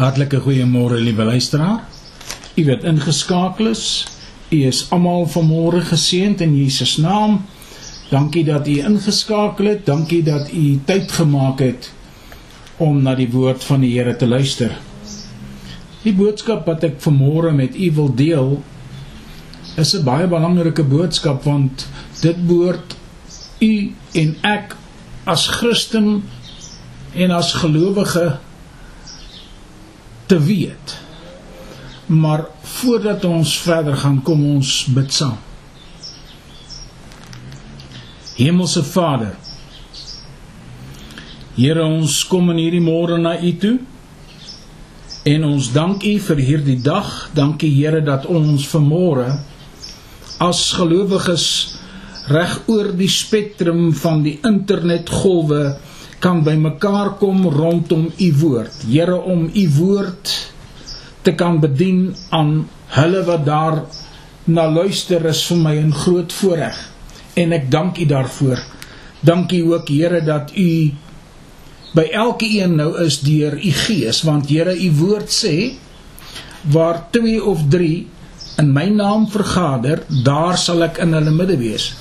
Hartlike goeiemôre liewe luisteraar. U wat ingeskakel is. U is almal vanmôre geseënd in Jesus naam. Dankie dat u ingeskakel het. Dankie dat u tyd gemaak het om na die woord van die Here te luister. Die boodskap wat ek vanmôre met u wil deel is 'n baie belangrike boodskap want dit behoort u en ek as Christen en as gelowige te weet. Maar voordat ons verder gaan, kom ons bid saam. Hemelse Vader, Here ons kom in hierdie môre na U toe. En ons dank U vir hierdie dag. Dankie Here dat ons vanmôre as gelowiges reg oor die spektrum van die internetgolwe kan bymekaar kom rondom u woord. Here om u woord te kan bedien aan hulle wat daar na luister is vir my 'n groot voorreg en ek dank u daarvoor. Dankie ook Here dat u by elke een nou is deur u gees want Here u woord sê waar 2 of 3 in my naam vergader, daar sal ek in hulle midde wees.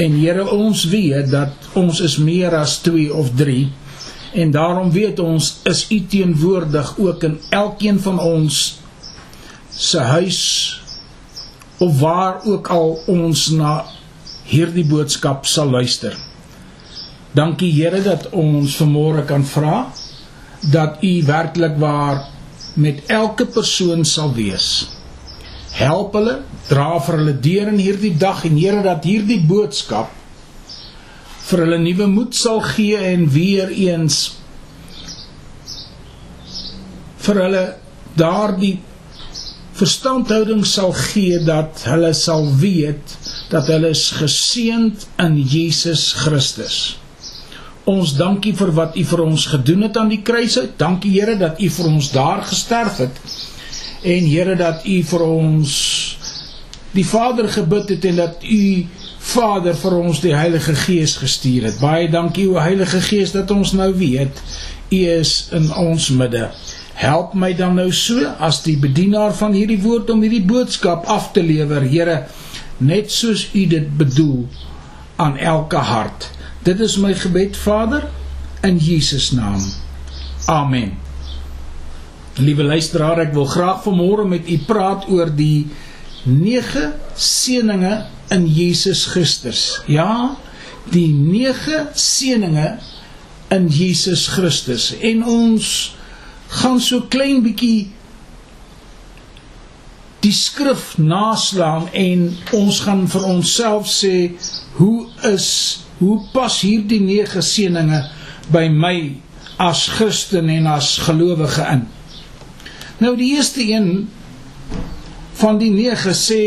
En Here, ons weet dat ons is meer as 2 of 3 en daarom weet ons is U teenwoordig ook in elkeen van ons se huis of waar ook al ons na hierdie boodskap sal luister. Dankie Here dat ons vanmôre kan vra dat U werklik waar met elke persoon sal wees help hulle, dra vir hulle deur in hierdie dag en Here dat hierdie boodskap vir hulle nuwe moed sal gee en weer eens vir hulle daardie verstandhouding sal gee dat hulle sal weet dat hulle is geseënd in Jesus Christus. Ons dankie vir wat U vir ons gedoen het aan die kruis. Dankie Here dat U vir ons daar gesterf het en Here dat U vir ons die Vader gebid het en dat U Vader vir ons die Heilige Gees gestuur het. Baie dankie o Heilige Gees dat ons nou weet U is in ons midde. Help my dan nou so as die bedienaar van hierdie woord om hierdie boodskap af te lewer, Here, net soos U dit bedoel aan elke hart. Dit is my gebed, Vader, in Jesus naam. Amen. Liewe luisteraar, ek wil graag vanmôre met u praat oor die 9 seëninge in Jesus Christus. Ja, die 9 seëninge in Jesus Christus. En ons gaan so klein bietjie die skrif naslaan en ons gaan vir onsself sê hoe is hoe pas hierdie 9 seëninge by my as Christen en as gelowige in? Nou die eerste een van die 9 sê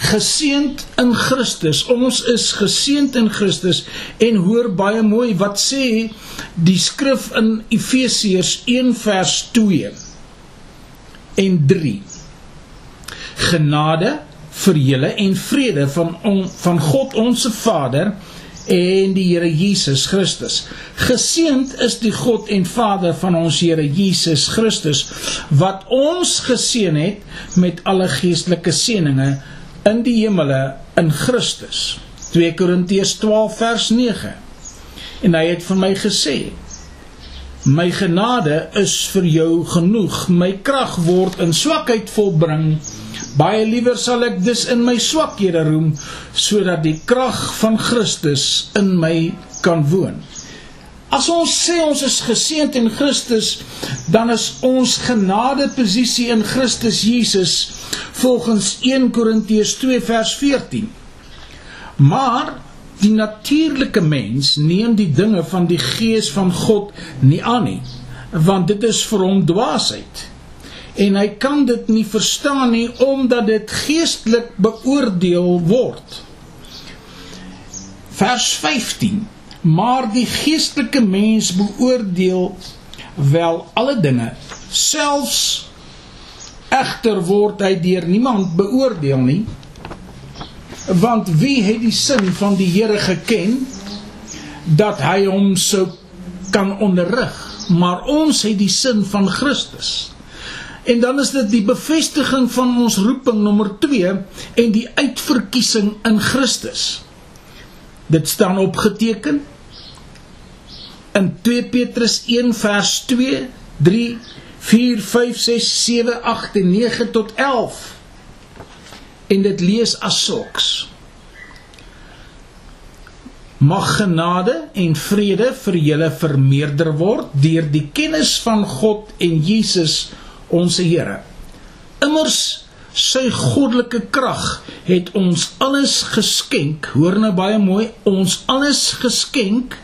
geseend in Christus. Ons is geseend in Christus en hoor baie mooi wat sê die skrif in Efesiërs 1 vers 2 en 3. Genade vir julle en vrede van on, van God ons Vader en die Here Jesus Christus. Geseend is die God en Vader van ons Here Jesus Christus wat ons geseën het met alle geestelike seënings in die hemele in Christus. 2 Korintiërs 12 vers 9. En hy het vir my gesê: My genade is vir jou genoeg. My krag word in swakheid volbring. Baie liewer sal ek dus in my swakhede roem sodat die krag van Christus in my kan woon. As ons sê ons is geseënd in Christus, dan is ons genadeposisie in Christus Jesus volgens 1 Korintiërs 2 vers 14. Maar die natuurlike mens neem die dinge van die gees van God nie aan nie, want dit is vir hom dwaasheid en hy kan dit nie verstaan nie omdat dit geestelik beoordeel word. Vers 15. Maar die geestelike mens beoordeel wel alle dinge, selfs egter word hy deur niemand beoordeel nie. Want wie het die sin van die Here geken dat hy hom sou kan onderrig? maar ons het die sin van Christus. En dan is dit die bevestiging van ons roeping nommer 2 en die uitverkiesing in Christus. Dit staan opgeteken in 2 Petrus 1 vers 2, 3, 4, 5, 6, 7, 8 en 9 tot 11. En dit lees as sulks. Mag genade en vrede vir julle vermeerder word deur die kennis van God en Jesus ons Here. Immers sy goddelike krag het ons alles geskenk. Hoor nou baie mooi, ons alles geskenk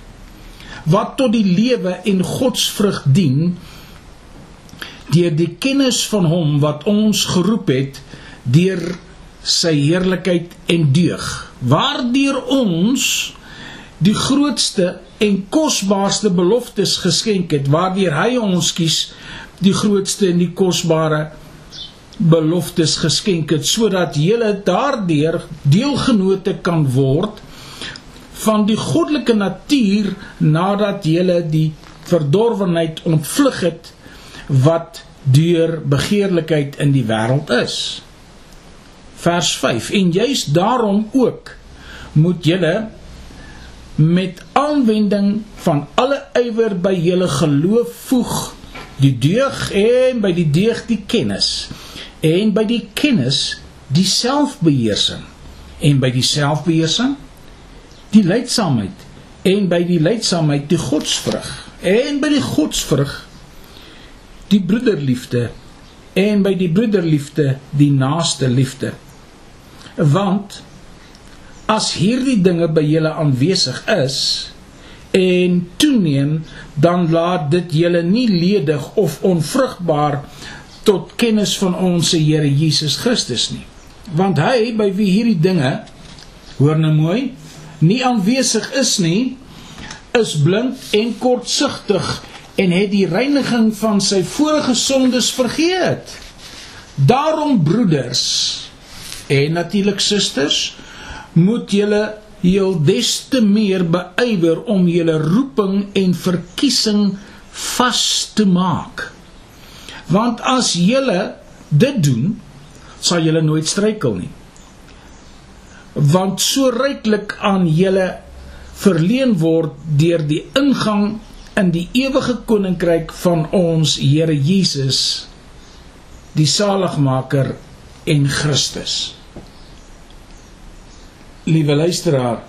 wat tot die lewe en godsvrug dien deur die kennis van hom wat ons geroep het deur sy heerlikheid en deug. Waardeur ons die grootste en kosbaarste beloftes geskenk het waardeur hy ons kies die grootste en die kosbare beloftes geskenk het sodat julle daardeur deelgenote kan word van die goddelike natuur nadat julle die verdorwenheid ontvlug het wat deur begeerlikheid in die wêreld is. Vers 5 en juis daarom ook moet julle met aanwending van alle ywer by julle geloof voeg die deug en by die deug die kennis en by die kennis die selfbeheersing en by die selfbeheersing die leidsaamheid en by die leidsaamheid die godsvrug en by die godsvrug die broederliefde en by die broederliefde die naaste liefde. Want as hierdie dinge by julle aanwesig is en toeneem dan laat dit julle nie ledig of onvrugbaar tot kennis van ons Here Jesus Christus nie. Want hy by wie hierdie dinge hoor nou mooi nie aanwesig is nie is blind en kortsigtig en het die reiniging van sy vorige sondes vergeet. Daarom broeders en natuurlik susters moet julle heel des te meer beywer om julle roeping en verkiesing vas te maak. Want as julle dit doen, sal julle nooit struikel nie. Want so ryklik aan julle verleen word deur die ingang in die ewige koninkryk van ons Here Jesus, die saligmaker en Christus liewe luisteraar,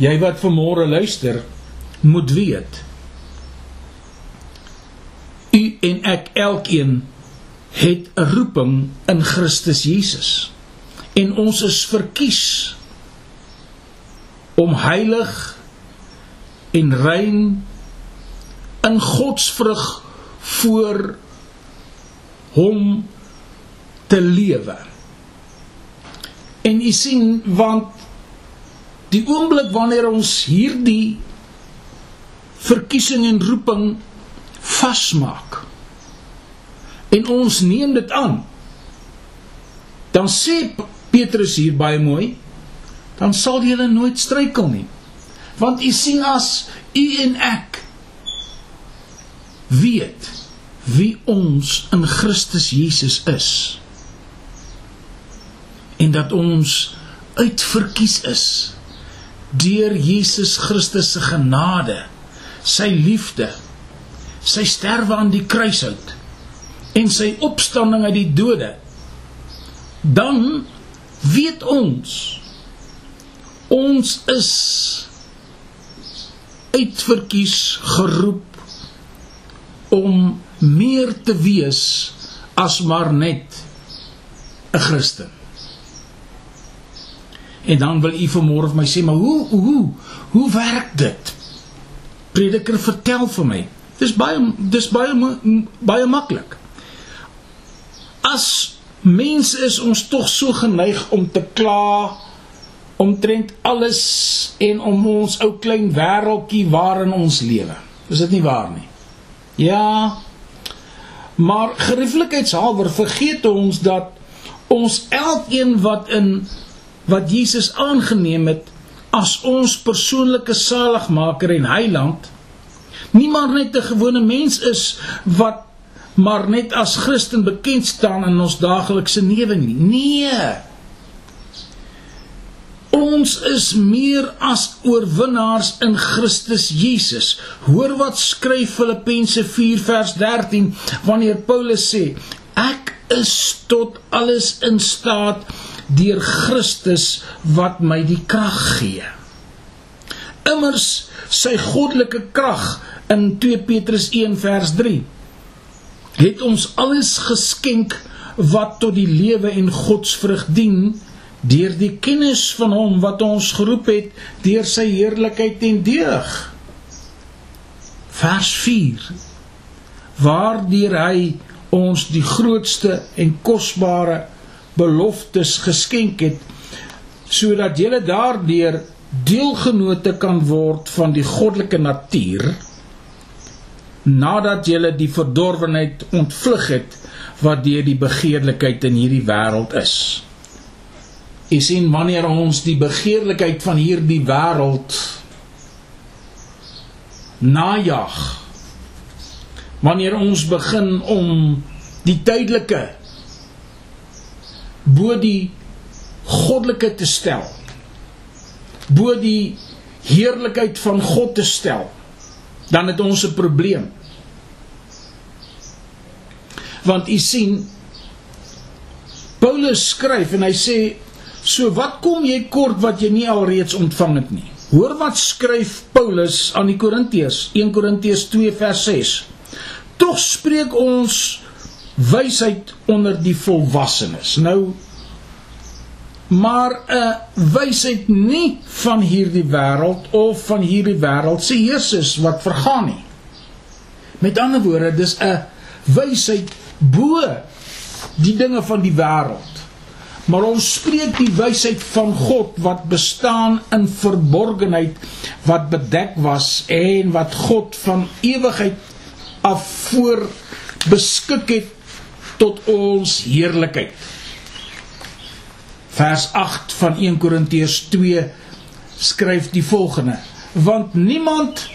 jy wat vanmôre luister, moet weet u en ek elkeen het 'n roeping in Christus Jesus en ons is verkies om heilig en rein in godsvrug voor hom te lewe. En u sien want die oomblik wanneer ons hierdie verkiesing en roeping vasmaak en ons neem dit aan dan sê Petrus hier baie mooi dan sal jy nooit struikel nie want u sien as u en ek weet wie ons in Christus Jesus is en dat ons uitverkies is deur Jesus Christus se genade, sy liefde, sy sterwe aan die kruishout en sy opstanding uit die dode, dan weet ons ons is uitverkies geroep om meer te wees as maar net 'n Christen. En dan wil u vanmôre vir my sê, maar hoe hoe hoe werk dit? Prediker, vertel vir my. Dis baie dis baie baie maklik. As mense is ons tog so geneig om te kla omtrent alles en om ons ou klein wêreltjie waarin ons lewe. Is dit nie waar nie? Ja. Maar gerieflikheidshalwer vergeet ons dat ons elkeen wat in wat Jesus aangeneem het as ons persoonlike saligmaker en heiland Niemand net 'n gewone mens is wat maar net as Christen bekend staan in ons daaglikse lewe nie. Nee. Ons is meer as oorwinnaars in Christus Jesus. Hoor wat skryf Filippense 4 vers 13 wanneer Paulus sê: Ek is tot alles in staat deur Christus wat my die krag gee. Immers sy goddelike krag in 2 Petrus 1 vers 3 het ons alles geskenk wat tot die lewe en godsvrug dien deur die kennis van hom wat ons geroep het deur sy heerlikheid en deug. Vers 4 Waardeur hy ons die grootste en kosbare beloftes geskenk het sodat jy daardeur deelgenote kan word van die goddelike natuur nadat jy die verdorwenheid ontvlug het wat deur die begeerlikheid in hierdie wêreld is. Jy sien wanneer ons die begeerlikheid van hierdie wêreld najag wanneer ons begin om die tydelike bo die goddelike te stel bo die heerlikheid van God te stel dan het ons 'n probleem. Want u sien Paulus skryf en hy sê so wat kom jy kort wat jy nie alreeds ontvang het nie? Hoor wat skryf Paulus aan die Korintiërs 1 Korintiërs 2 vers 6 tog spreek ons wysheid onder die volwassenes nou maar 'n uh, wysheid nie van hierdie wêreld of van hierdie wêreld se heersers wat vergaan nie met ander woorde dis 'n wysheid bo die dinge van die wêreld. Maar ons spreek die wysheid van God wat bestaan in verborgenheid wat bedek was en wat God van ewigheid af voor beskik het tot ons heerlikheid. Vers 8 van 1 Korintiërs 2 skryf die volgende: Want niemand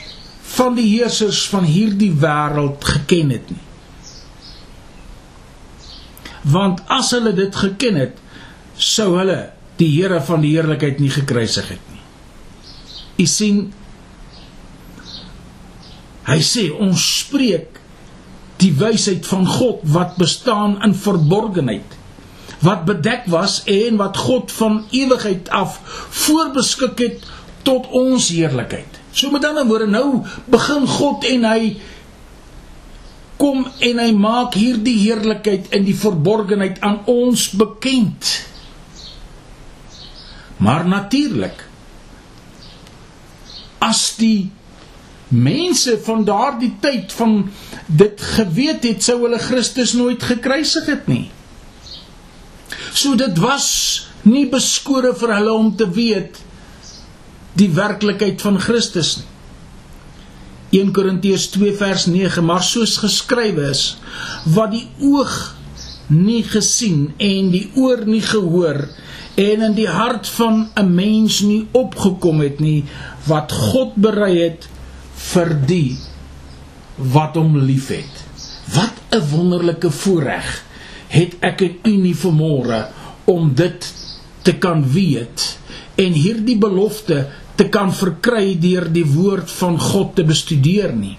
van die heersers van hierdie wêreld geken het nie want as hulle dit geken het sou hulle die Here van die heerlikheid nie gekruisig het nie. U sien hy sê ons spreek die wysheid van God wat bestaan in verborgenheid wat bedek was en wat God van ewigheid af voorbeskik het tot ons heerlikheid. So met ander woorde nou begin God en hy kom en hy maak hierdie heerlikheid in die verborgenheid aan ons bekend. Maar natuurlik as die mense van daardie tyd van dit geweet het sou hulle Christus nooit gekruisig het nie. So dit was nie beskore vir hulle om te weet die werklikheid van Christus nie. 1 Korintiërs 2 vers 9 maar soos geskrywe is wat die oog nie gesien en die oor nie gehoor en in die hart van 'n mens nie opgekom het nie wat God berei het vir die wat hom liefhet wat 'n wonderlike voorreg het ek en u nie vermoure om dit te kan weet en hierdie belofte te kan verkry deur die woord van God te bestudeer nie.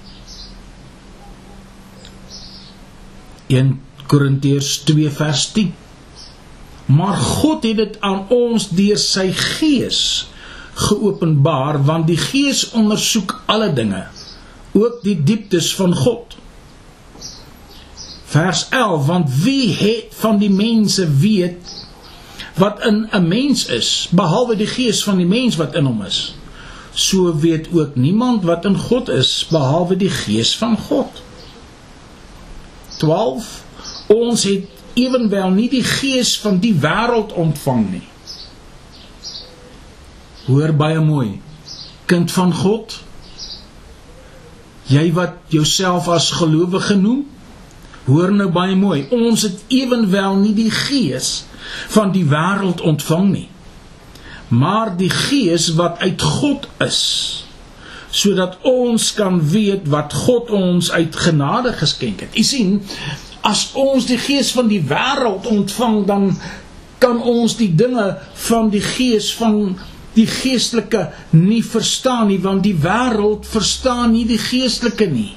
1 Korintiërs 2 vers 10. Maar God het dit aan ons deur sy Gees geopenbaar want die Gees ondersoek alle dinge, ook die dieptes van God. Vers 11 want wie het van die mense weet wat in 'n mens is behalwe die gees van die mens wat in hom is? So weet ook niemand wat in God is behalwe die gees van God. 12 ons het ewenwel nie die gees van die wêreld ontvang nie hoor baie mooi kind van God jy wat jouself as gelowige noem hoor nou baie mooi ons het ewenwel nie die gees van die wêreld ontvang nie maar die gees wat uit God is sodat ons kan weet wat God ons uit genade geskenk het. U sien, as ons die gees van die wêreld ontvang, dan kan ons die dinge van die gees van die geestelike nie verstaan nie, want die wêreld verstaan nie die geestelike nie.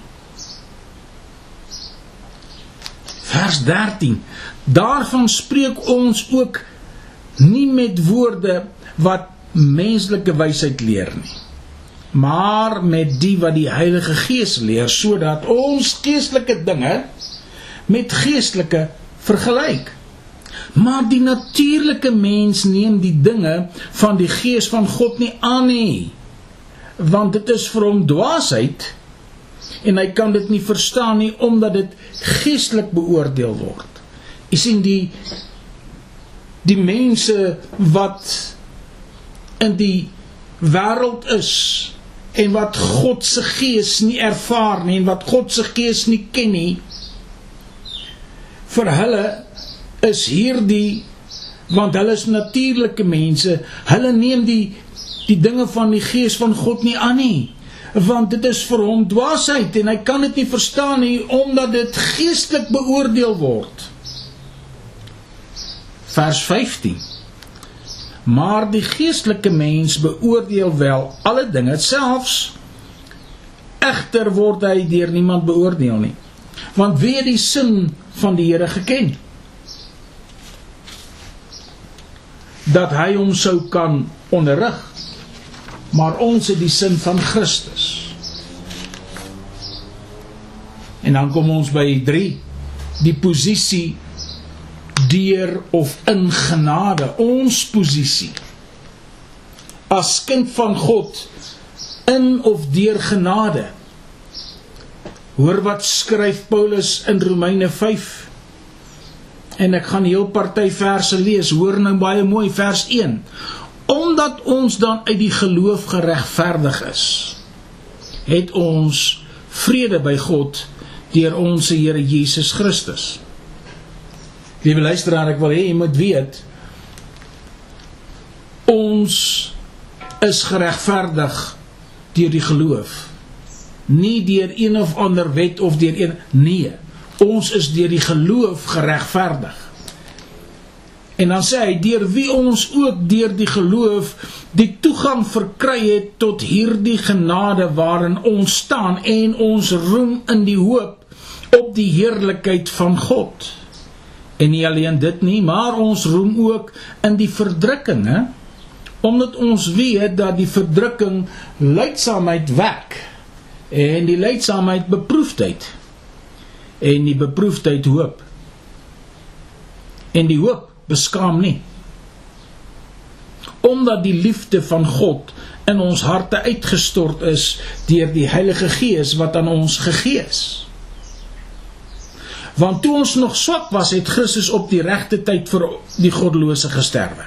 Vers 13. Daarvan spreek ons ook nie met woorde wat menslike wysheid leer nie maar met die wat die Heilige Gees leer sodat ons geestelike dinge met geestelike vergelyk maar die natuurlike mens neem die dinge van die Gees van God nie aan nie want dit is vir hom dwaasheid en hy kan dit nie verstaan nie omdat dit geestelik beoordeel word. Jy sien die die mense wat in die wêreld is en wat God se gees nie ervaar nie en wat God se gees nie ken nie vir hulle is hierdie want hulle is natuurlike mense hulle neem die die dinge van die gees van God nie aan nie want dit is vir hom dwaasheid en hy kan dit nie verstaan nie omdat dit geestelik beoordeel word vers 15 Maar die geestelike mens beoordeel wel alle dinge selfs egter word hy deur niemand beoordeel nie. Want wie het die sin van die Here geken? Dat hy hom sou kan onderrig. Maar ons het die sin van Christus. En dan kom ons by 3 die posisie deur of in genade ons posisie as kind van God in of deur genade hoor wat skryf Paulus in Romeine 5 en ek gaan heel party verse lees hoor nou baie mooi vers 1 omdat ons dan uit die geloof geregverdig is het ons vrede by God deur ons Here Jesus Christus Liewe luisteraar, ek wil hê jy moet weet ons is geregverdig deur die geloof. Nie deur een of ander wet of deur een nee. Ons is deur die geloof geregverdig. En dan sê hy deur wie ons ook deur die geloof die toegang verkry het tot hierdie genade waarin ons staan en ons roem in die hoop op die heerlikheid van God. En nie alleen dit nie, maar ons roem ook in die verdrukkinge omdat ons weet dat die verdrukking lydsaamheid wek en die lydsaamheid beproefdheid en die beproefdheid hoop. En die hoop beskaam nie. Omdat die liefde van God in ons harte uitgestort is deur die Heilige Gees wat aan ons gegee is. Want toe ons nog swak was, het Christus op die regte tyd vir die goddelose gesterwe.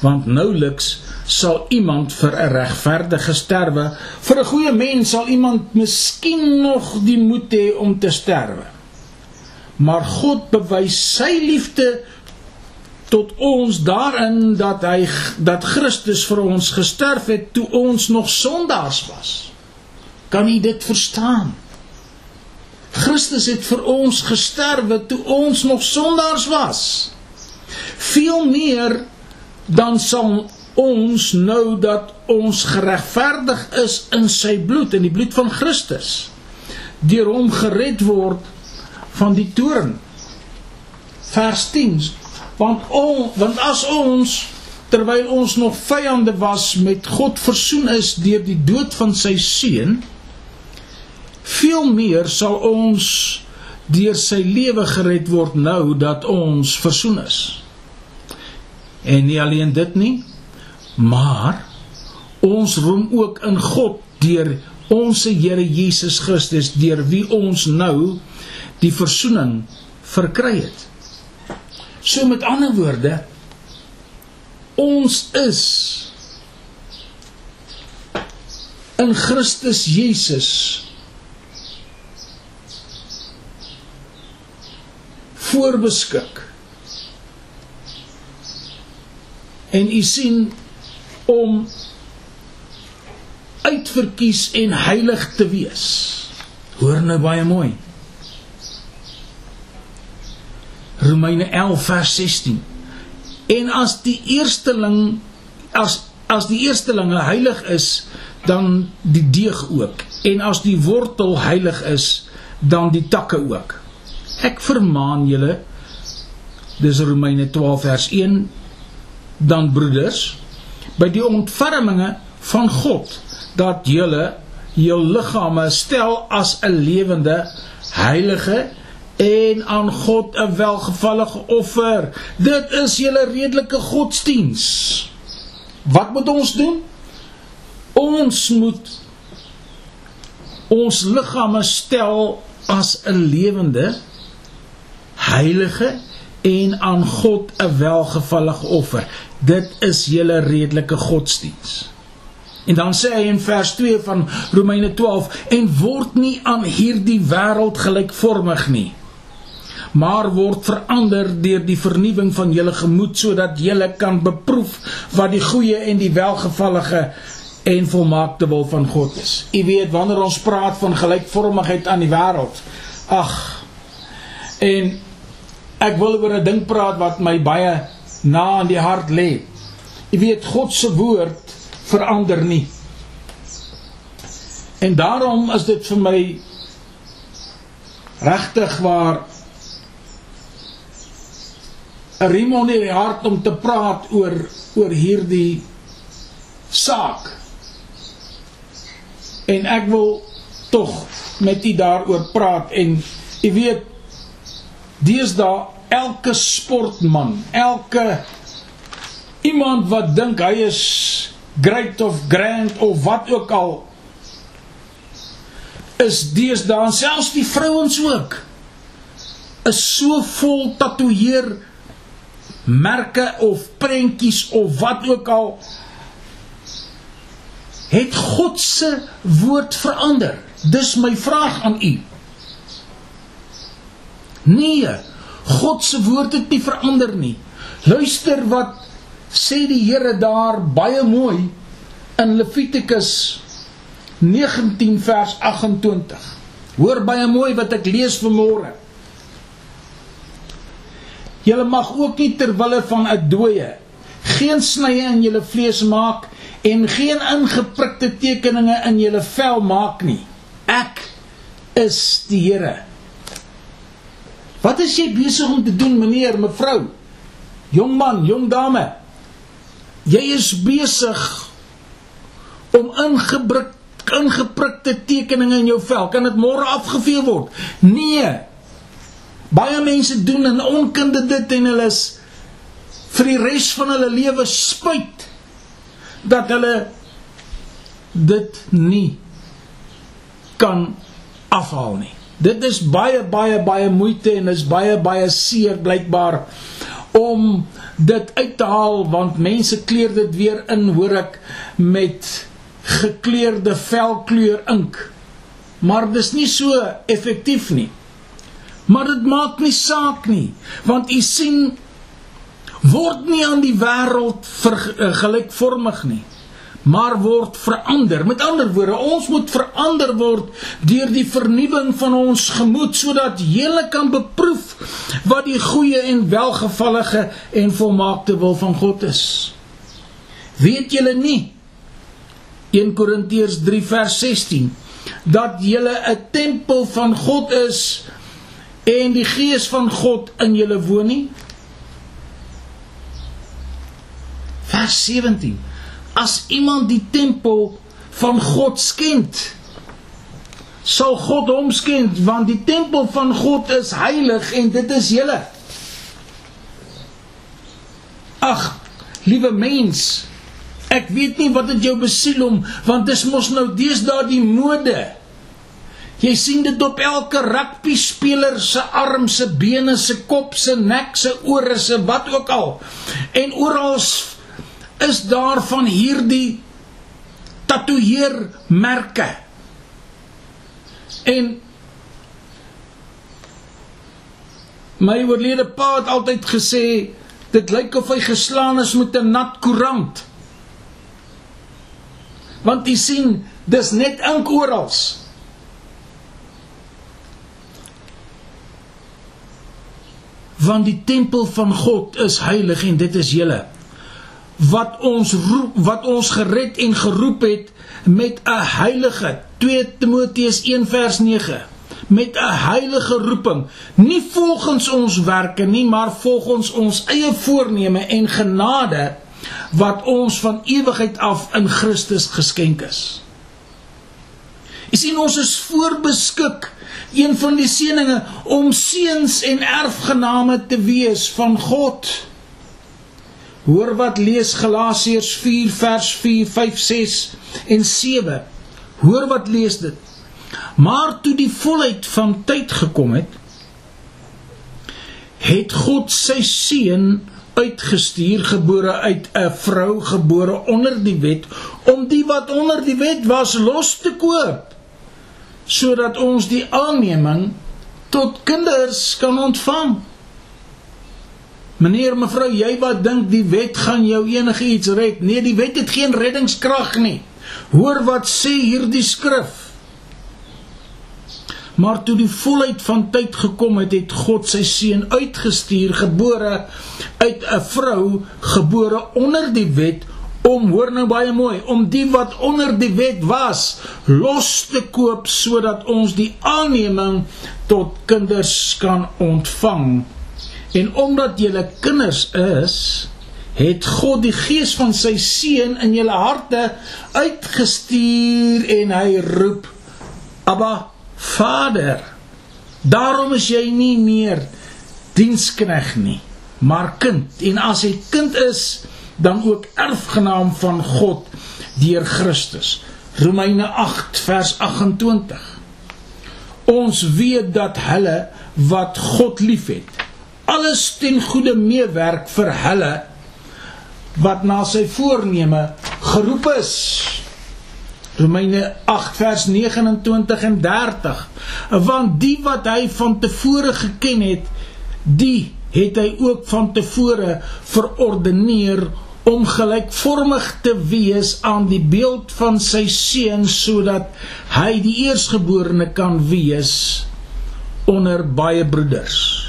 Want nouliks sal iemand vir 'n regverdige sterwe, vir 'n goeie mens sal iemand miskien nog die moed hê om te sterwe. Maar God bewys sy liefde tot ons daarin dat hy dat Christus vir ons gesterf het toe ons nog sondaars was. Kan u dit verstaan? Christus het vir ons gesterwe toe ons nog sondaars was. Veel meer dan sal ons nou dat ons geregverdig is in sy bloed in die bloed van Christus deur hom gered word van die toorn. Vers 10 want on, want as ons terwyl ons nog vyande was met God versoen is deur die dood van sy seun veel meer sal ons deur sy lewe gered word nou dat ons versoen is. En nie alleen dit nie, maar ons roem ook in God deur ons Here Jesus Christus deur wie ons nou die versoening verkry het. So met ander woorde ons is in Christus Jesus voorbeskik. En u sien om uitverkies en heilig te wees. Hoor nou baie mooi. Romeine 11 vers 16. En as die eersteling as as die eerstelinge heilig is, dan die deeg ook. En as die wortel heilig is, dan die takke ook. Ek vermaan julle dis Romeine 12 vers 1 dan broeders by die ontferminge van God dat julle jou liggame stel as 'n lewende heilige en aan God 'n welgevallige offer. Dit is julle redelike godsdiens. Wat moet ons doen? Ons moet ons liggame stel as 'n lewende heilige en aan God 'n welgevallige offer. Dit is julle redelike godsdiens. En dan sê hy in vers 2 van Romeine 12 en word nie aan hierdie wêreld gelykvormig nie maar word verander deur die vernuwing van julle gemoed sodat julle kan beproef wat die goeie en die welgevallige en volmaakte wil van God is. U weet wanneer ons praat van gelykvormigheid aan die wêreld. Ag. En ek wil oor 'n ding praat wat my baie na aan die hart lê. U weet God se woord verander nie. En daarom is dit vir my regtig waar 'n riem onder die hart om te praat oor oor hierdie saak. En ek wil tog met u daaroor praat en u weet deesdae elke sportman, elke iemand wat dink hy is great of grand of wat ook al is deesdae selfs die vrouens ook is so vol tatoeëer merke of prentjies of wat ook al het God se woord verander. Dis my vraag aan u. Nee, God se woord het nie verander nie. Luister wat sê die Here daar baie mooi in Levitikus 19 vers 28. Hoor baie mooi wat ek lees vanmôre. Julle mag ook nie ter wille van 'n dooie geen snye in julle vlees maak en geen ingeprikte tekeninge in julle vel maak nie. Ek is die Here. Wat is jy besig om te doen, meneer, mevrou? Jong man, jong dame. Jy is besig om ingebrik ingeprikte tekeninge in jou vel. Kan dit môre afgevee word? Nee. Baie mense doen in onkunde dit en hulle is vir die res van hulle lewe spyt dat hulle dit nie kan afhaal nie. Dit is baie baie baie moeite en is baie baie seer blykbaar om dit uit te haal want mense kleur dit weer in hoor ek met gekleurde velkleur ink. Maar dis nie so effektief nie. Maar dit maak nie saak nie, want u sien word nie aan die wêreld eh, gelykvormig nie, maar word verander. Met ander woorde, ons moet verander word deur die vernuwing van ons gemoed sodat jy kan beproef wat die goeie en welgevallige en volmaakte wil van God is. Weet julle nie 1 Korintiërs 3 vers 16 dat julle 'n tempel van God is en die gees van God in julle woon nie? Vers 17. As iemand die tempel van God skend, sal God hom skend want die tempel van God is heilig en dit is julle. Ag, liewe mens, ek weet nie wat dit jou besiel om want dis mos nou deesdae die mode. Jy sien dit op elke rugby speler se arm, se bene, se kop, se nek, se ore, se wat ook al. En oral is daar van hierdie tatoeëermerke. En my oorlede pa het altyd gesê dit lyk of hy geslaan is met 'n nat koerant. Want u sien, dis net ink oral. Want die tempel van God is heilig en dit is julle wat ons roep wat ons gered en geroep het met 'n heilige 2 Timoteus 1 vers 9 met 'n heilige roeping nie volgens ons werke nie maar volgens ons eie voorneme en genade wat ons van ewigheid af in Christus geskenk is. Jy sien ons is voorbeskik een van die seëninge om seuns en erfgename te wees van God. Hoor wat lees Galasiërs 4 vers 4, 5, 6 en 7. Hoor wat lees dit. Maar toe die volheid van tyd gekom het, het God sy seun uitgestuur gebore uit 'n vrou gebore onder die wet om die wat onder die wet was los te koop sodat ons die aanneming tot kinders kan ontvang. Meneer, mevrou, jy wat dink die wet gaan jou enigiets red? Nee, die wet het geen reddingskrag nie. Hoor wat sê hierdie skrif. Maar toe die volheid van tyd gekom het, het God sy seun uitgestuur, gebore uit 'n vrou, gebore onder die wet om hoor nou baie mooi om die wat onder die wet was los te koop sodat ons die aanneming tot kinders kan ontvang en omdat julle kinders is het God die gees van sy seun in julle harte uitgestuur en hy roep Abba Vader daarom is jy nie meer dienskneg nie maar kind en as jy kind is dan ook erfgenaam van God deur Christus. Romeine 8 vers 28. Ons weet dat hulle wat God liefhet, alles ten goeie meewerk vir hulle wat na sy voorneme geroep is. Romeine 8 vers 29 en 30. Want die wat hy van tevore geken het, die het hy ook van tevore verordeneer om gelykvormig te wees aan die beeld van sy seun sodat hy die eersgeborene kan wees onder baie broeders.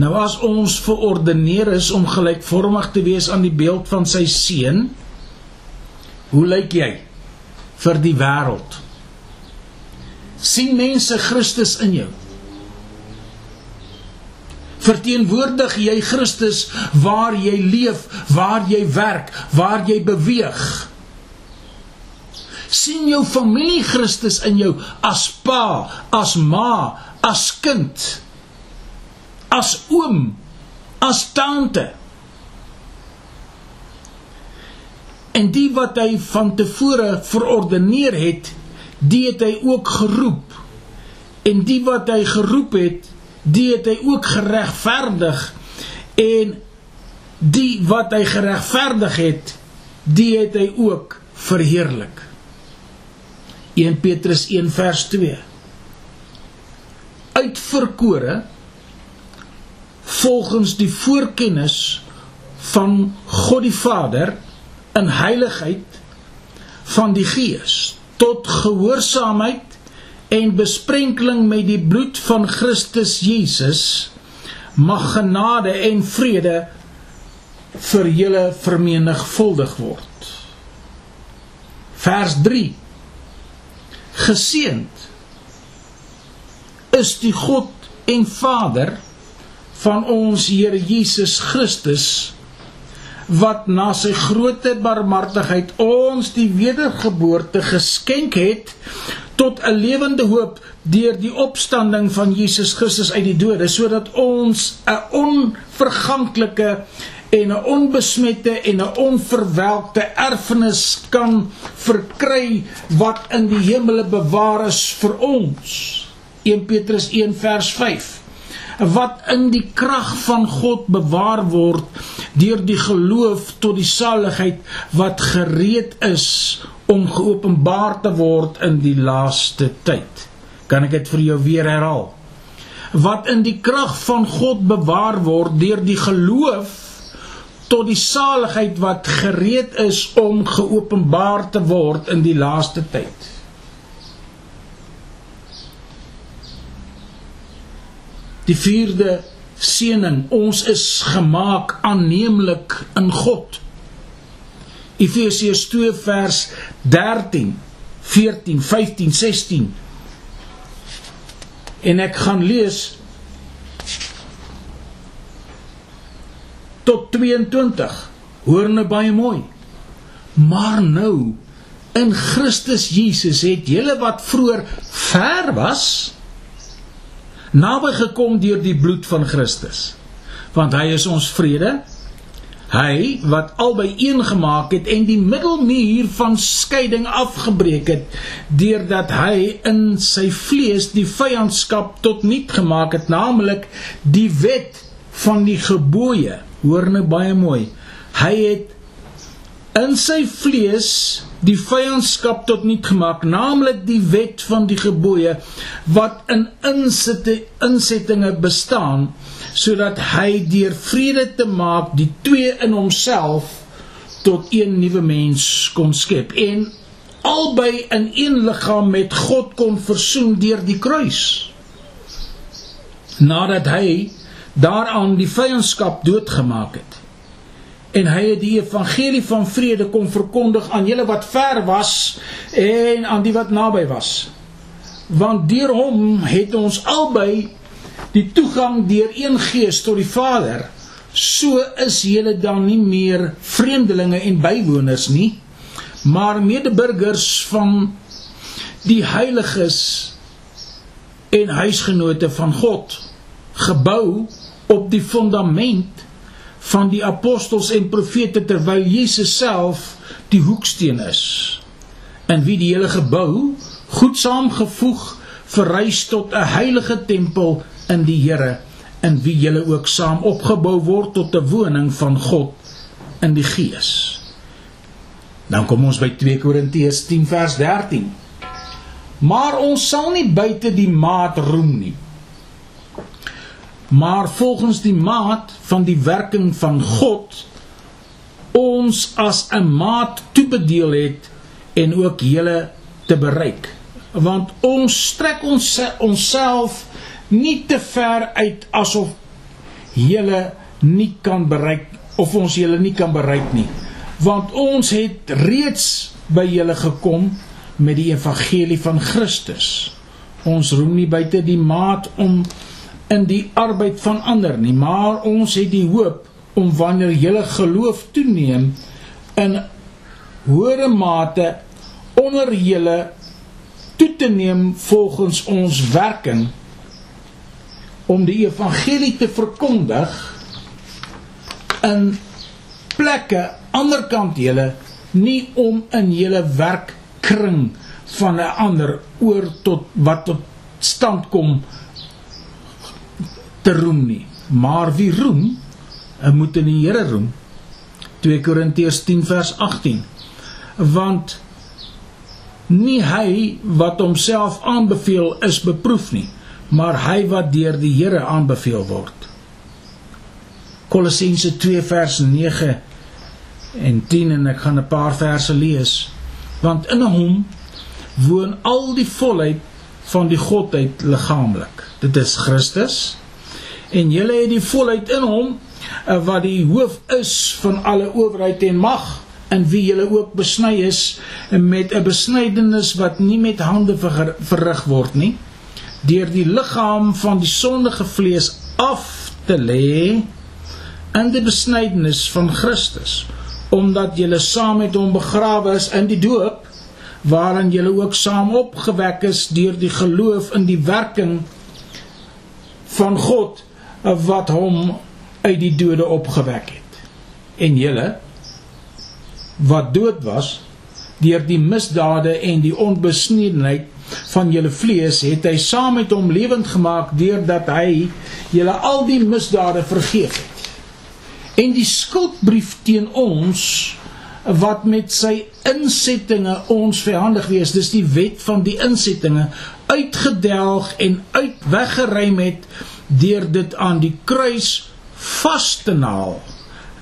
Nou as ons verordeneer is om gelykvormig te wees aan die beeld van sy seun, hoe lyk jy vir die wêreld? sien mense Christus in jou? verteenwoordig jy Christus waar jy leef, waar jy werk, waar jy beweeg. sien jou familie Christus in jou as pa, as ma, as kind, as oom, as tante. En die wat hy van tevore verordeneer het, die het hy ook geroep. En die wat hy geroep het, die het hy ook geregverdig en die wat hy geregverdig het die het hy ook verheerlik 1 Petrus 1 vers 2 uitverkore volgens die voorkennis van God die Vader in heiligheid van die Gees tot gehoorsaamheid en besprenkeling met die bloed van Christus Jesus mag genade en vrede vir julle vermenigvuldig word. Vers 3 Geseend is die God en Vader van ons Here Jesus Christus wat na sy groote barmhartigheid ons die wedergeboorte geskenk het tot 'n lewende hoop deur die opstanding van Jesus Christus uit die dode sodat ons 'n onverganklike en 'n onbesmette en 'n onverwelkte erfenis kan verkry wat in die hemele bewaar is vir ons. 1 Petrus 1 vers 5 wat in die krag van God bewaar word deur die geloof tot die saligheid wat gereed is om geopenbaar te word in die laaste tyd. Kan ek dit vir jou weer herhaal? Wat in die krag van God bewaar word deur die geloof tot die saligheid wat gereed is om geopenbaar te word in die laaste tyd. Die vierde seëning, ons is gemaak aanneemlik in God. Efesiërs 2 vers 13, 14, 15, 16. En ek gaan lees tot 22. Hoor nou baie mooi. Maar nou in Christus Jesus het julle wat vroeër ver was naby gekom deur die bloed van Christus. Want hy is ons vrede. Hy wat albei een gemaak het en die middelmuur van skeiding afgebreek het deurdat hy in sy vlees die vyandskap tot niet gemaak het, naamlik die wet van die gebooie. Hoor nou baie mooi. Hy het in sy vlees die vyandskap tot niet gemaak, naamlik die wet van die gebooie wat in insitte insettinge bestaan sodat hy deur vrede te maak die twee in homself tot een nuwe mens kon skep en albei in een liggaam met God kon versoen deur die kruis. Nadat hy daaraan die vyandskap doodgemaak het en hy het die evangelie van vrede kom verkondig aan julle wat ver was en aan die wat naby was. Want deur hom het ons albei die toegang deur een gees tot die Vader. So is julle dan nie meer vreemdelinge en bywoners nie, maar medeburgers van die heiliges en huisgenote van God, gebou op die fundament van die apostels en profete terwyl Jesus self die hoeksteen is in wie die hele gebou goed saamgevoeg verrys tot 'n heilige tempel in die Here in wie julle ook saam opgebou word tot 'n woning van God in die Gees. Dan kom ons by 2 Korintiërs 10 vers 13. Maar ons sal nie buite die maat roem nie maar volgens die maat van die werking van God ons as 'n maat toebedeel het en ook julle te bereik. Want ons strek ons onsself nie te ver uit asof julle nie kan bereik of ons julle nie kan bereik nie. Want ons het reeds by julle gekom met die evangelie van Christus. Ons roem nie buite die maat om in die arbeid van ander nie, maar ons het die hoop om wanneer julle geloof toeneem in hoëre mate onder julle toe te neem volgens ons werking om die evangelie te verkondig in plekke anderkant julle nie om in julle werkkring van 'n ander oor tot wat tot stand kom te roem nie. Maar wie roem, moet in die Here roem. 2 Korintiërs 10 vers 18. Want nie hy wat homself aanbeveel is beproef nie, maar hy wat deur die Here aanbeveel word. Kolossense 2 vers 9 en 10 en ek gaan 'n paar verse lees. Want in hom woon al die volheid van die godheid liggaamlik. Dit is Christus en julle het die volheid in hom eh, wat die hoof is van alle owerheid en mag en wie julle ook besny is met 'n besnydenis wat nie met hande verrig word nie deur die liggaam van die sondige vlees af te lê in die besnydenis van Christus omdat julle saam met hom begrawe is in die doop waarin julle ook saam opgewek is deur die geloof in die werking van God wat hom uit die dode opgewek het. En julle wat dood was deur die misdade en die onbesnedenheid van julle vlees het hy saam met hom lewend gemaak deurdat hy julle al die misdade vergeef het. En die skuldbrief teen ons wat met sy insettinge ons verhandig wees, dis die wet van die insettinge uitgedelg en uitweggeruim het deur dit aan die kruis vas te naal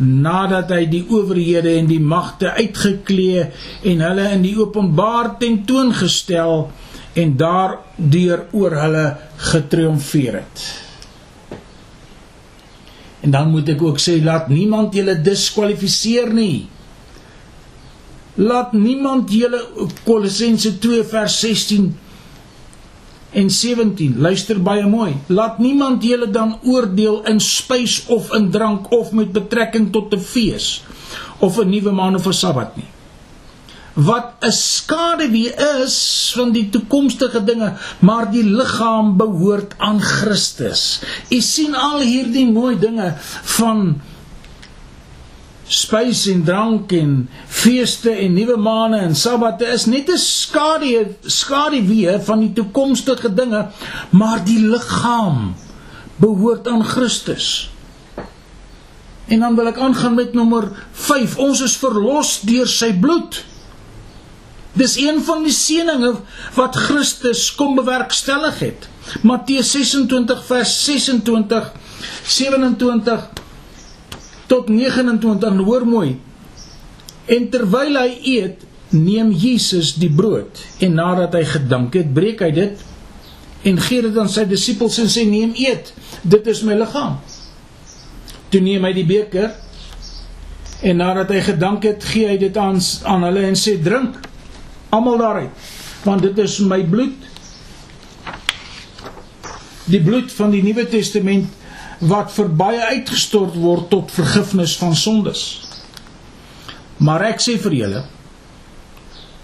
nadat hy die owerhede en die magte uitgeklee en hulle in die openbaar tentoongestel en daardeur oor hulle getriomfeer het. En dan moet ek ook sê laat niemand julle diskwalifiseer nie. Laat niemand julle Kolossense 2 vers 16 en 17 luister baie mooi. Laat niemand julle dan oordeel in spys of in drank of met betrekking tot 'n fees of 'n nuwe maand of 'n Sabbat nie wat 'n skaduwee is van die toekomstige dinge, maar die liggaam behoort aan Christus. U sien al hierdie mooi dinge van spys en drank en feeste en nuwe maande en sabbate is net 'n skadu skaduwee van die toekomstige dinge, maar die liggaam behoort aan Christus. En dan wil ek aangaan met nommer 5. Ons is verlos deur sy bloed. Dis een van die seëninge wat Christus kom bewerkstellig het. Matteus 26 vers 26 27 tot 29 hoor mooi. En terwyl hy eet, neem Jesus die brood en nadat hy gedank het, breek hy dit en gee dit aan sy disippels en sê neem eet, dit is my liggaam. Toe neem hy die beker en nadat hy gedank het, gee hy dit aan aan hulle en sê drink almal daaruit want dit is my bloed die bloed van die Nuwe Testament wat vir baie uitgestort word tot vergifnis van sondes maar ek sê vir julle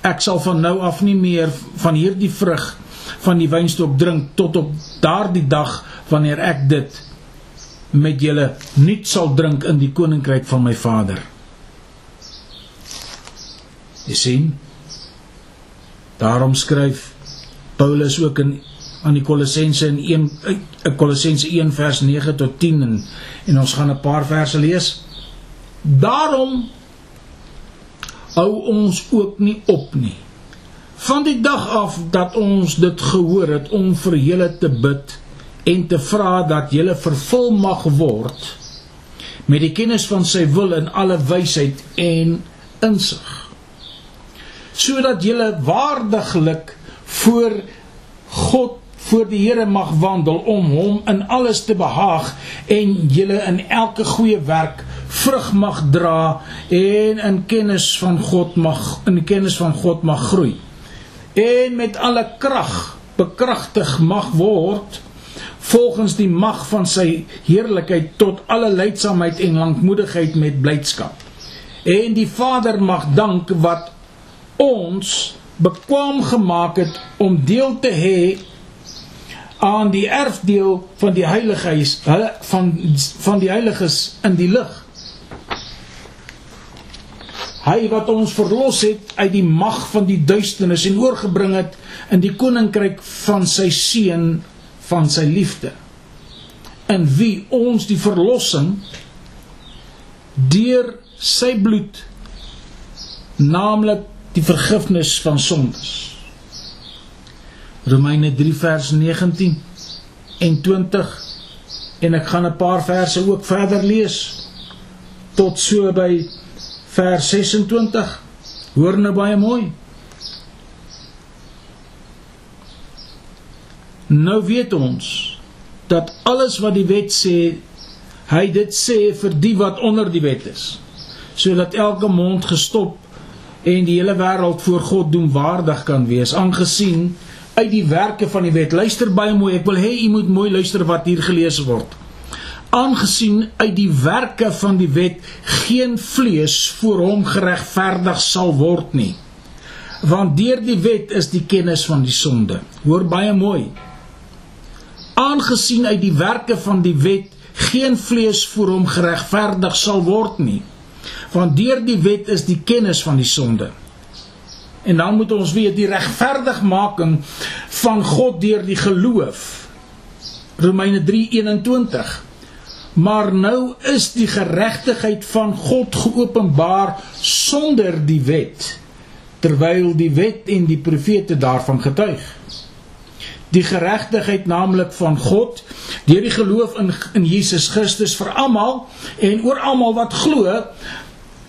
ek sal van nou af nie meer van hierdie vrug van die wynstok drink tot op daardie dag wanneer ek dit met julle nuut sal drink in die koninkryk van my Vader. Jy sien, Daarom skryf Paulus ook in aan die Kolossense in 1 in Kolossense 1 vers 9 tot 10 en en ons gaan 'n paar verse lees. Daarom hou ons ook nie op nie. Van die dag af dat ons dit gehoor het om vir julle te bid en te vra dat julle vervul mag word met die kennis van sy wil in alle wysheid en insig sodat jy waardiglik voor God voor die Here mag wandel om hom in alles te behaag en jy in elke goeie werk vrug mag dra en in kennis van God mag in kennis van God mag groei. En met alle krag bekragtig mag word volgens die mag van sy heerlikheid tot alle leidsaamheid en lankmoedigheid met blydskap en die Vader mag dank wat ons bekwam gemaak het om deel te hê aan die erfdeel van die heiliges van van die heiliges in die lig. Hy wat ons verlos het uit die mag van die duisternis en oorgebring het in die koninkryk van sy seun van sy liefde. In wie ons die verlossing deur sy bloed naamlik die vergifnis van sondes. Romeine 3 vers 19 en 20 en ek gaan 'n paar verse ook verder lees tot so by vers 26. Hoor nou baie mooi. Nou weet ons dat alles wat die wet sê, hy dit sê vir die wat onder die wet is, sodat elke mond gestop en die hele wêreld voor God doen waardig kan wees aangesien uit die werke van die wet. Luister baie mooi ek wil hê u moet mooi luister wat hier gelees word. Aangesien uit die werke van die wet geen vlees voor hom geregverdig sal word nie. Want deur die wet is die kennis van die sonde. Hoor baie mooi. Aangesien uit die werke van die wet geen vlees voor hom geregverdig sal word nie. Want deur die wet is die kennis van die sonde. En dan moet ons weet die regverdigmaking van God deur die geloof. Romeine 3:21. Maar nou is die geregtigheid van God geopenbaar sonder die wet, terwyl die wet en die profete daarvan getuig. Die geregtigheid naamlik van God deur die geloof in in Jesus Christus vir almal en oor almal wat glo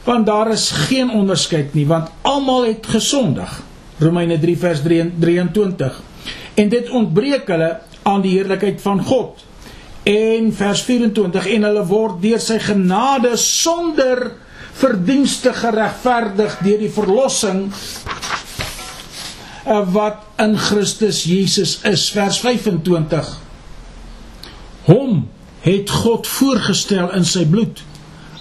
want daar is geen onderskeid nie want almal het gesondig. Romeine 3 vers 23 en dit ontbreek hulle aan die heerlikheid van God. En vers 24 en hulle word deur sy genade sonder verdienste geregverdig deur die verlossing eh, wat in Christus Jesus is. Vers 25 hom het God voorgestel in sy bloed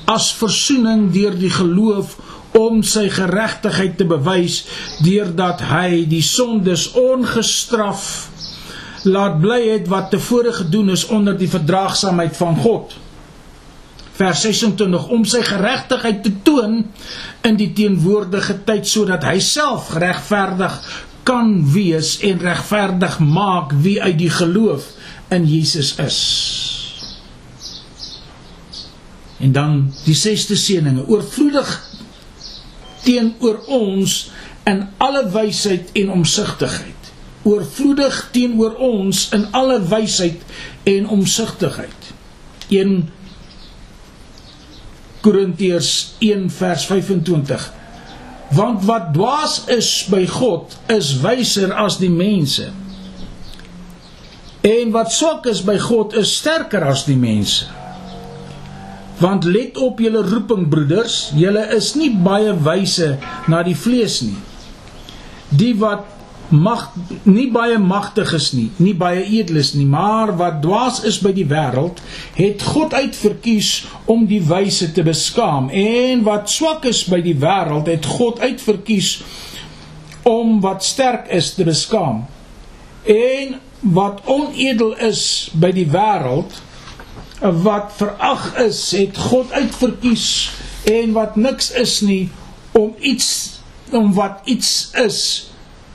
as verzoening deur die geloof om sy geregtigheid te bewys deurdat hy die sondes ongestraf laat bly het wat tevore gedoen is onder die verdraagsaamheid van God. Vers 26 om sy geregtigheid te toon in die teenwoordige tyd sodat hy self geregverdig kan wees en regverdig maak wie uit die geloof in Jesus is. En dan die sesde seëninge oorvloedig teenoor ons in alle wysheid en omsigtigheid. Oorvloedig teenoor ons in alle wysheid en omsigtigheid. 1 Korintiërs 1 vers 25. Want wat dwaas is by God is wyser as die mense. En wat swak is by God is sterker as die mense. Want let op julle roeping broeders, julle is nie baie wyse na die vlees nie. Die wat mag nie baie magtig is nie, nie baie edeles nie, maar wat dwaas is by die wêreld, het God uitverkies om die wyse te beskaam en wat swak is by die wêreld, het God uitverkies om wat sterk is te beskaam. En wat onedel is by die wêreld, wat verag is, het God uitverkies en wat niks is nie om iets om wat iets is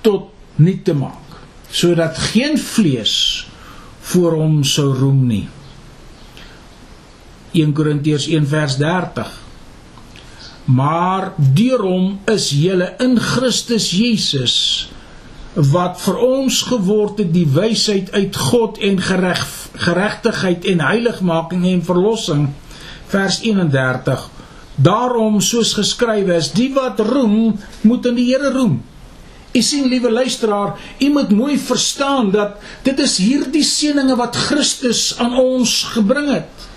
tot nie te maak. Sodat geen vlees voor hom sou roem nie. 1 Korintiërs 1 vers 30 maar deur hom is julle in Christus Jesus wat vir ons geword het die wysheid uit God en gereg geregtigheid en heiligmaking en verlossing vers 31 daarom soos geskrywe is die wat roem moet in die Here roem. U sien liewe luisteraar u moet mooi verstaan dat dit is hierdie seëninge wat Christus aan ons gebring het.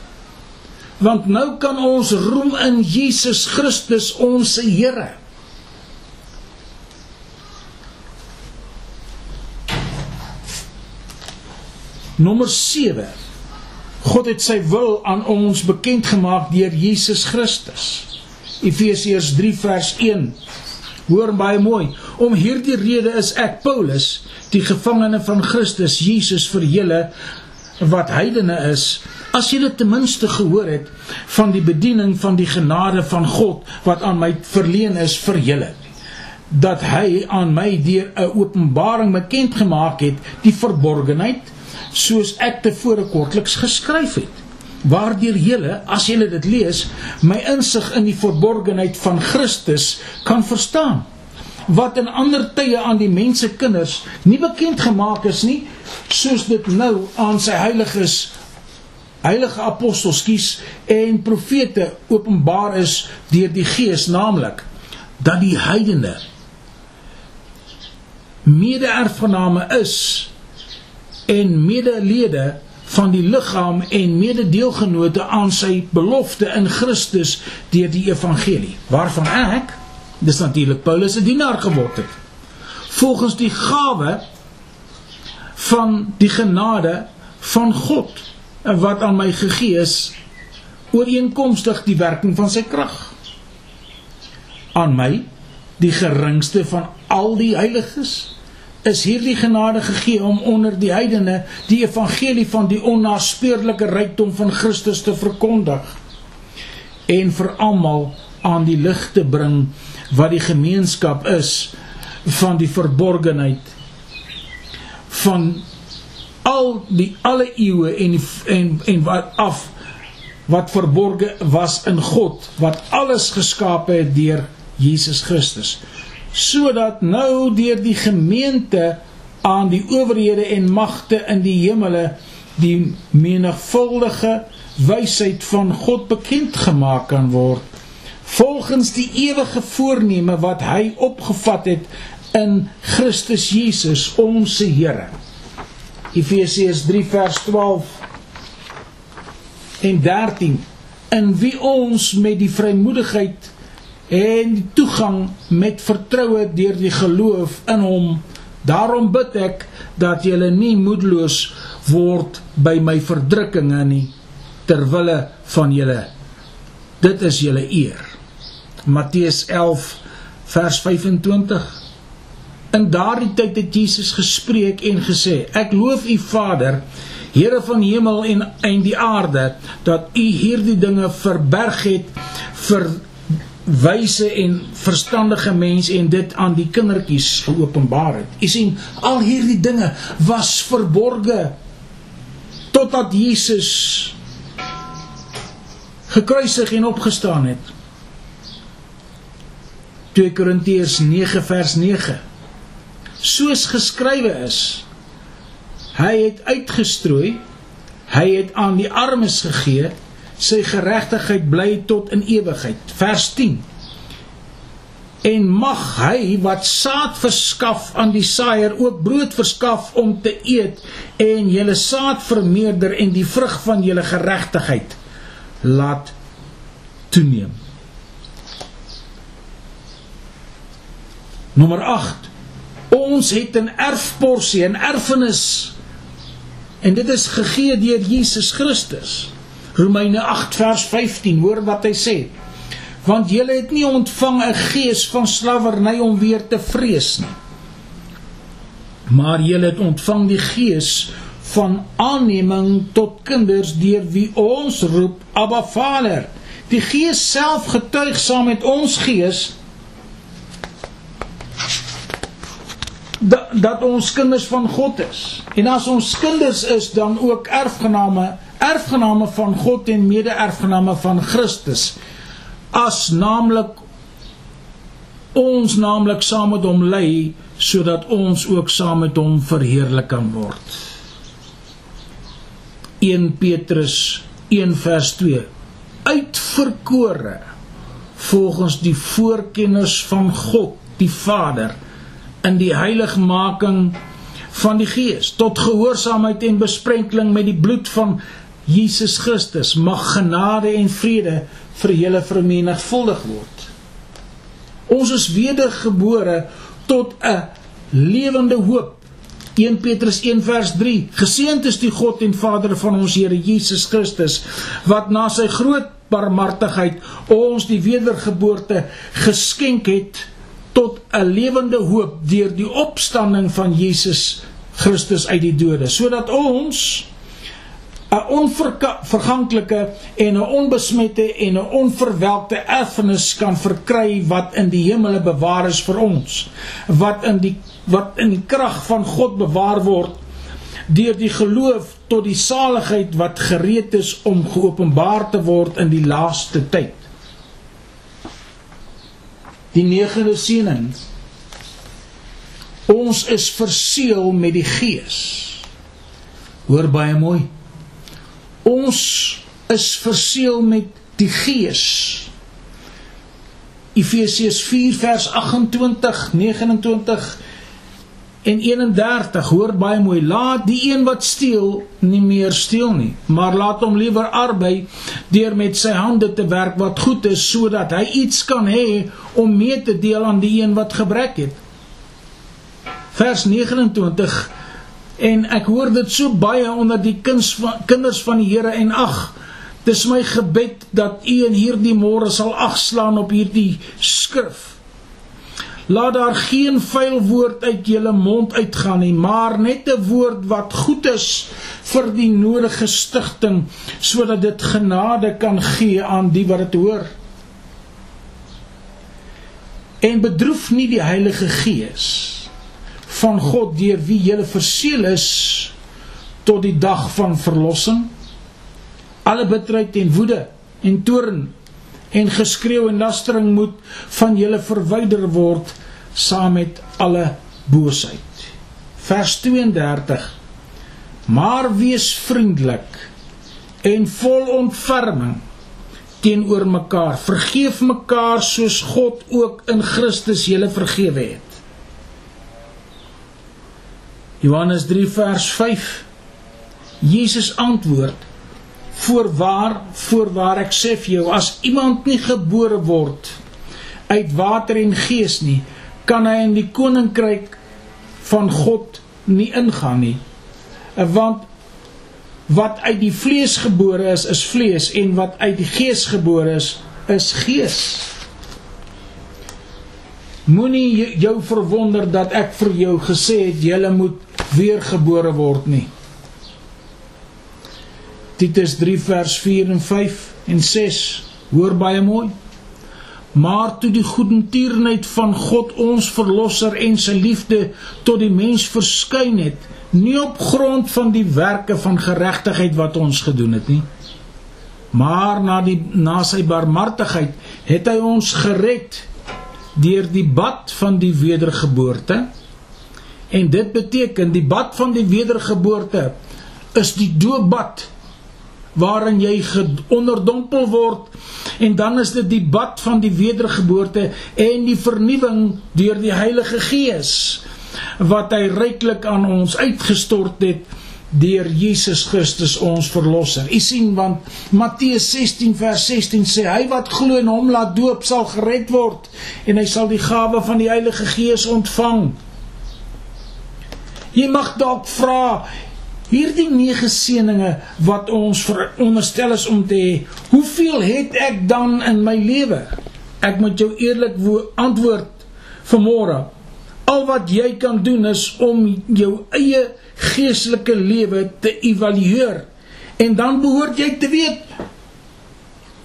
Want nou kan ons roem in Jesus Christus ons Here Nommer 7. God het sy wil aan ons bekend gemaak deur Jesus Christus. Efesiërs 3 vers 1. Hoor baie mooi. Om hierdie rede is ek Paulus, die gevangene van Christus Jesus vir julle wat heidene is, as julle ten minste gehoor het van die bediening van die genade van God wat aan my verleen is vir julle dat hy aan my deur 'n openbaring bekend gemaak het die verborgenheid soos ek tevore kortliks geskryf het. Waardeur julle as julle dit lees my insig in die verborgenheid van Christus kan verstaan wat in ander tye aan die mense kinders nie bekend gemaak is nie soos dit nou aan sy heiliges heilige apostels kies en profete openbaar is deur die gees naamlik dat die heidene mede-erfgename is en medelede van die liggaam en mededeelgenote aan sy belofte in Christus deur die evangelie waarvan ek dis natuurlik Paulus se dienaar geword het. Volgens die gawe van die genade van God wat aan my gegee is ooreenkomstig die werking van sy krag aan my die geringste van al die heiliges is hierdie genade gegee om onder die heidene die evangelie van die onnaspeurlike rykdom van Christus te verkondig en vir almal aan die lig te bring wat die gemeenskap is van die verborgenheid van al die alle eeue en en en wat af wat verborge was in God wat alles geskape het deur Jesus Christus sodat nou deur die gemeente aan die owerhede en magte in die hemele die menigvuldige wysheid van God bekend gemaak kan word volgens die ewige voorneme wat hy opgevat het in Christus Jesus ons Here. Efesiërs 3 vers 12 en 13 in wie ons met die vrymoedigheid en die toegang met vertroue deur die geloof in hom. Daarom bid ek dat julle nie moedeloos word by my verdrukkinge nie ter wille van julle dit is julle eer. Matteus 11 vers 25 In daardie tyd het Jesus gespreek en gesê ek loof u Vader Here van hemel en en die aarde dat u hierdie dinge verberg het vir wyse en verstandige mense en dit aan die kindertjies geopenbaar het. U sien, al hierdie dinge was verborge totdat Jesus gekruisig en opgestaan het. 2 Korintiërs 9 vers 9. Soos geskrywe is, hy het uitgestrooi, hy het aan die armes gegee, sy geregtigheid bly tot in ewigheid. Vers 10. En mag hy wat saad verskaf aan die saaier ook brood verskaf om te eet en julle saad vermeerder en die vrug van julle geregtigheid laat toeneem. Nommer 8. Ons het 'n erfporsie, 'n erfenis. En dit is gegee deur Jesus Christus. Romeine 8 vers 15, hoor wat hy sê. Want julle het nie ontvang 'n gees van slawerny om weer te vrees nie. Maar julle het ontvang die gees van aanneming tot kinders deur wie ons roep Abba Vader. Die Gees self getuig saam met ons gees dat, dat ons kinders van God is. En as ons kinders is, dan ook erfgename, erfgename van God en mede-erfgename van Christus. As naamlik ons naamlik saam met hom lê sodat ons ook saam met hom verheerlik kan word. 1 Petrus 1 vers 2 uitverkore volgens die voorkennis van God die Vader in die heiligmaking van die Gees tot gehoorsaamheid en besprenkeling met die bloed van Jesus Christus mag genade en vrede vir julle vermenigvuldig word. Ons is wedergebore tot 'n lewende hoop. 1 Petrus 1 vers 3 Geseënd is die God en Vader van ons Here Jesus Christus wat na sy groot barmhartigheid ons die wedergeboorte geskenk het tot 'n lewende hoop deur die opstanding van Jesus Christus uit die dode sodat ons 'n onverganklike en 'n onbesmette en 'n onverwelkte erfenis kan verkry wat in die hemele bewaar is vir ons wat in die wat in die krag van God bewaar word deur die geloof tot die saligheid wat gereed is om geopenbaar te word in die laaste tyd die negende seëning. Ons is verseël met die Gees. Hoor baie mooi. Ons is verseël met die Gees. Efesiërs 4 vers 28, 29 en 31 hoor baie mooi. Laat die een wat steel nie meer steel nie maar laat hom liewer arbei deur met sy hande te werk wat goed is sodat hy iets kan hê om mee te deel aan die een wat gebrek het. Vers 29 en ek hoor dit so baie onder die van, kinders van die Here en ag dis my gebed dat u in hierdie môre sal agslaan op hierdie skrif Laat daar geen vuil woord uit julle mond uitgaan nie, maar net 'n woord wat goed is vir die nodige stigting sodat dit genade kan gee aan die wat dit hoor. En bedroef nie die Heilige Gees van God deur wie jy verseël is tot die dag van verlossing. Alle bitterheid en woede en toorn en geskreeu en lastering moet van julle verwyder word saam met alle boosheid. Vers 32 maar wees vriendelik en vol ontferming teenoor mekaar. Vergeef mekaar soos God ook in Christus julle vergewe het. Johannes 3 vers 5 Jesus antwoord Voorwaar, voorwaar ek sê vir jou, as iemand nie gebore word uit water en gees nie, kan hy in die koninkryk van God nie ingaan nie. Want wat uit die vlees gebore is, is vlees en wat uit die gees gebore is, is gees. Moenie jou verwonder dat ek vir jou gesê het jy moet weergebore word nie. Titus 3 vers 4 en 5 en 6 hoor baie mooi. Maar toe die goedertierenheid van God ons verlosser en sy liefde tot die mens verskyn het, nie op grond van die werke van geregtigheid wat ons gedoen het nie, maar na die na sy barmhartigheid het hy ons gered deur die bad van die wedergeboorte. En dit beteken die bad van die wedergeboorte is die doopbad waarin jy onderdompel word en dan is dit die bad van die wedergeboorte en die vernuwing deur die Heilige Gees wat hy ryklik aan ons uitgestort het deur Jesus Christus ons verlosser. U sien want Matteus 16 vers 16 sê hy wat glo in hom laat doop sal gered word en hy sal die gawe van die Heilige Gees ontvang. Jy mag dalk vra, hierdie nege seëninge wat ons veronderstel is om te hê, hoeveel het ek dan in my lewe? Ek moet jou eerlik antwoord vanmôre. Al wat jy kan doen is om jou eie geestelike lewe te evalueer en dan behoort jy te weet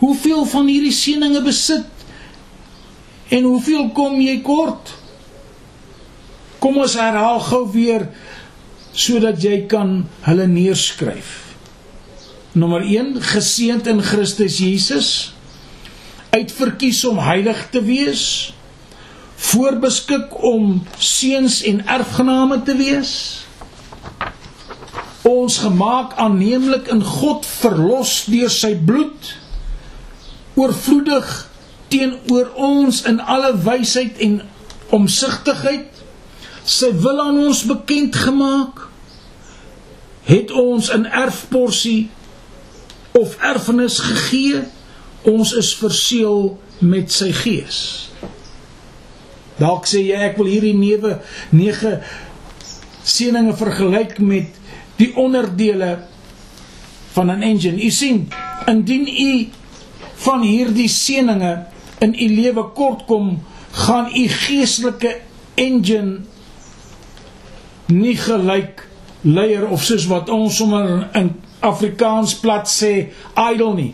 hoeveel van hierdie seëninge besit en hoeveel kom jy kort? Kom ons herhaal gou weer sodat jy kan hulle neerskryf. Nommer 1: geseënd in Christus Jesus, uitverkies om heilig te wees, voorbeskik om seuns en erfgename te wees, ons gemaak aanneemlik in God verlos deur sy bloed, oorvloedig teenoor ons in alle wysheid en omsigtigheid. Sy wil aan ons bekend gemaak. Het ons 'n erfporsie of erfenis gegee? Ons is verseël met sy gees dalk sê jy ek wil hierdie newe nege seëninge vergelyk met die onderdele van 'n engine u sien indien u van hierdie seëninge in u lewe kort kom gaan u geestelike engine nie gelyk leier of soos wat ons sommer in Afrikaans plat sê idle nie.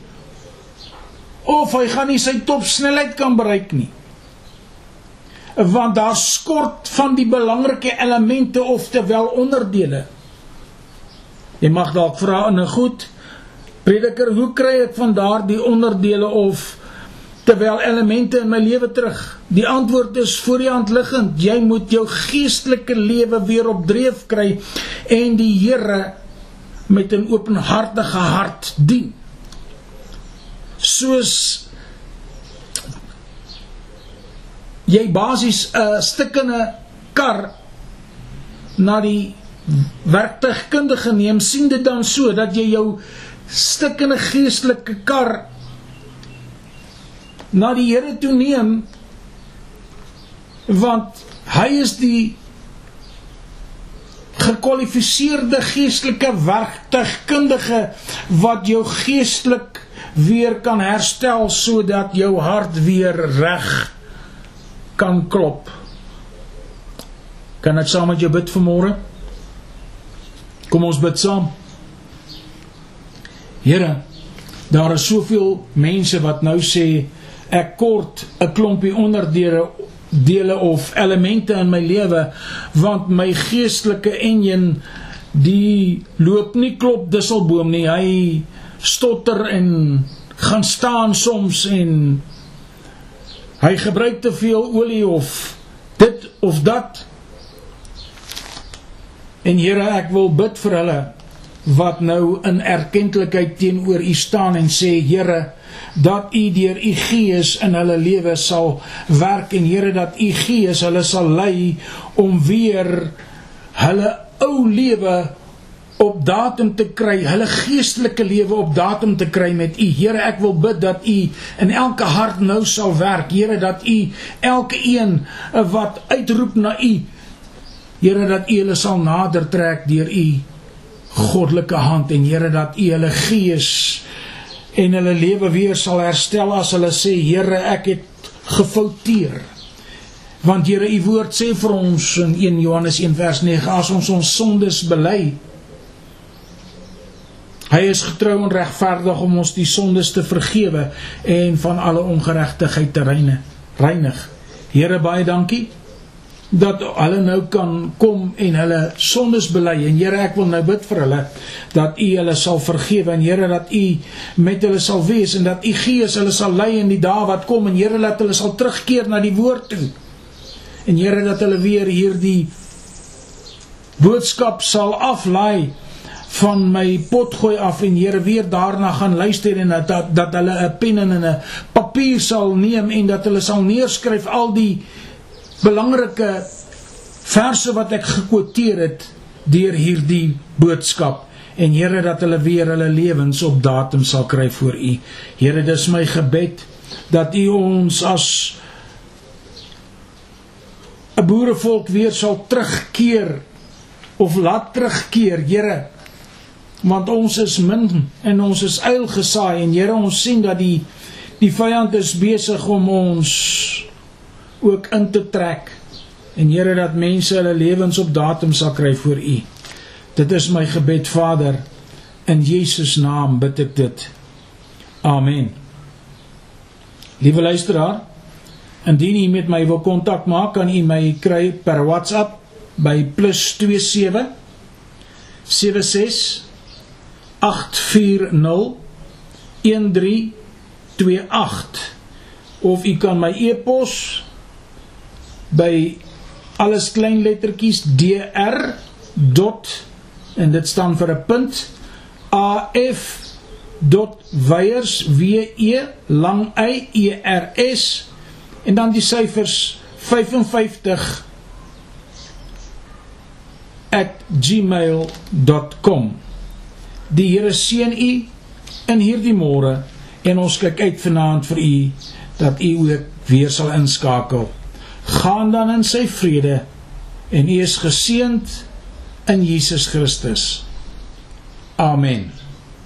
Of hy gaan nie sy topsnelheid kan bereik nie. Want daar skort van die belangrike elemente of terwyl onderdele. Jy mag dalk vra in 'n goed prediker, hoe kry ek van daardie onderdele of terwyl elemente in my lewe terug? Die antwoord is voor die hand liggend. Jy moet jou geestelike lewe weer op dreef kry en die Here met 'n openhartige hart dien. Soos jy basies 'n stukkende kar na die werktuigkundige neem, sien dit dan so dat jy jou stukkende geestelike kar na die Here toe neem want hy is die gekwalifiseerde geestelike werktuigkundige wat jou geestelik weer kan herstel sodat jou hart weer reg kan klop. Kan ek saam met jou bid vanmôre? Kom ons bid saam. Here, daar is soveel mense wat nou sê ek kort 'n klompie onderdele dele of elemente in my lewe want my geestelike enjin die loop nie klop disselboom nie hy stotter en gaan staan soms en hy gebruik te veel olie of dit of dat. En Here ek wil bid vir hulle wat nou in erkenklikheid teenoor U staan en sê Here dat U deur U Gees in hulle lewe sal werk en Here dat U Gees hulle sal lei om weer hulle ou lewe op datum te kry, hulle geestelike lewe op datum te kry met U. Here, ek wil bid dat U in elke hart nou sal werk. Here, dat U elke een wat uitroep na U, Here, dat U hulle sal nader trek deur U goddelike hand en Here dat U hulle gees en hulle lewe weer sal herstel as hulle sê Here ek het gefouteer. Want Here U woord sê vir ons in 1 Johannes 1 vers 9 as ons ons sondes bely Hy is getrou en regverdig om ons die sondes te vergewe en van alle ongeregtigheid te reinig. Here baie dankie dat hulle nou kan kom en hulle sondes bely en Here ek wil nou bid vir hulle dat U hulle sal vergewe en Here dat U met hulle sal wees en dat U Gees hulle sal lei in die dae wat kom en Here dat hulle sal terugkeer na die woord toe. En Here dat hulle weer hierdie boodskap sal aflaai van my potgooi af en Here weer daarna gaan luister en dat dat, hulle 'n pen en 'n papier sal neem en dat hulle sal neerskryf al die belangrike verse wat ek gekwoteer het deur hierdie boodskap en Here dat hulle weer hulle lewens op datum sal kry voor U. Here, dis my gebed dat U ons as 'n boerevolk weer sal terugkeer of laat terugkeer, Here. Want ons is min en ons is uil gesaai en Here, ons sien dat die die vyand is besig om ons ook in te trek. En Here dat mense hulle lewens op datum sal kry voor U. Dit is my gebed Vader in Jesus naam bid ek dit. Amen. Liewe luisteraar, indien u met my wil kontak maak, kan u my kry per WhatsApp by +27 76 840 1328 of u kan my e-pos by alles klein lettertjies dr. en dit staan vir 'n punt af .weiers w e lang y e r s en dan die syfers 55 @gmail.com Die Here seën u in hierdie môre en ons kyk uit vanaand vir u dat u ook weer sal inskakel gaan dan in sy vrede en u is geseënd in Jesus Christus. Amen.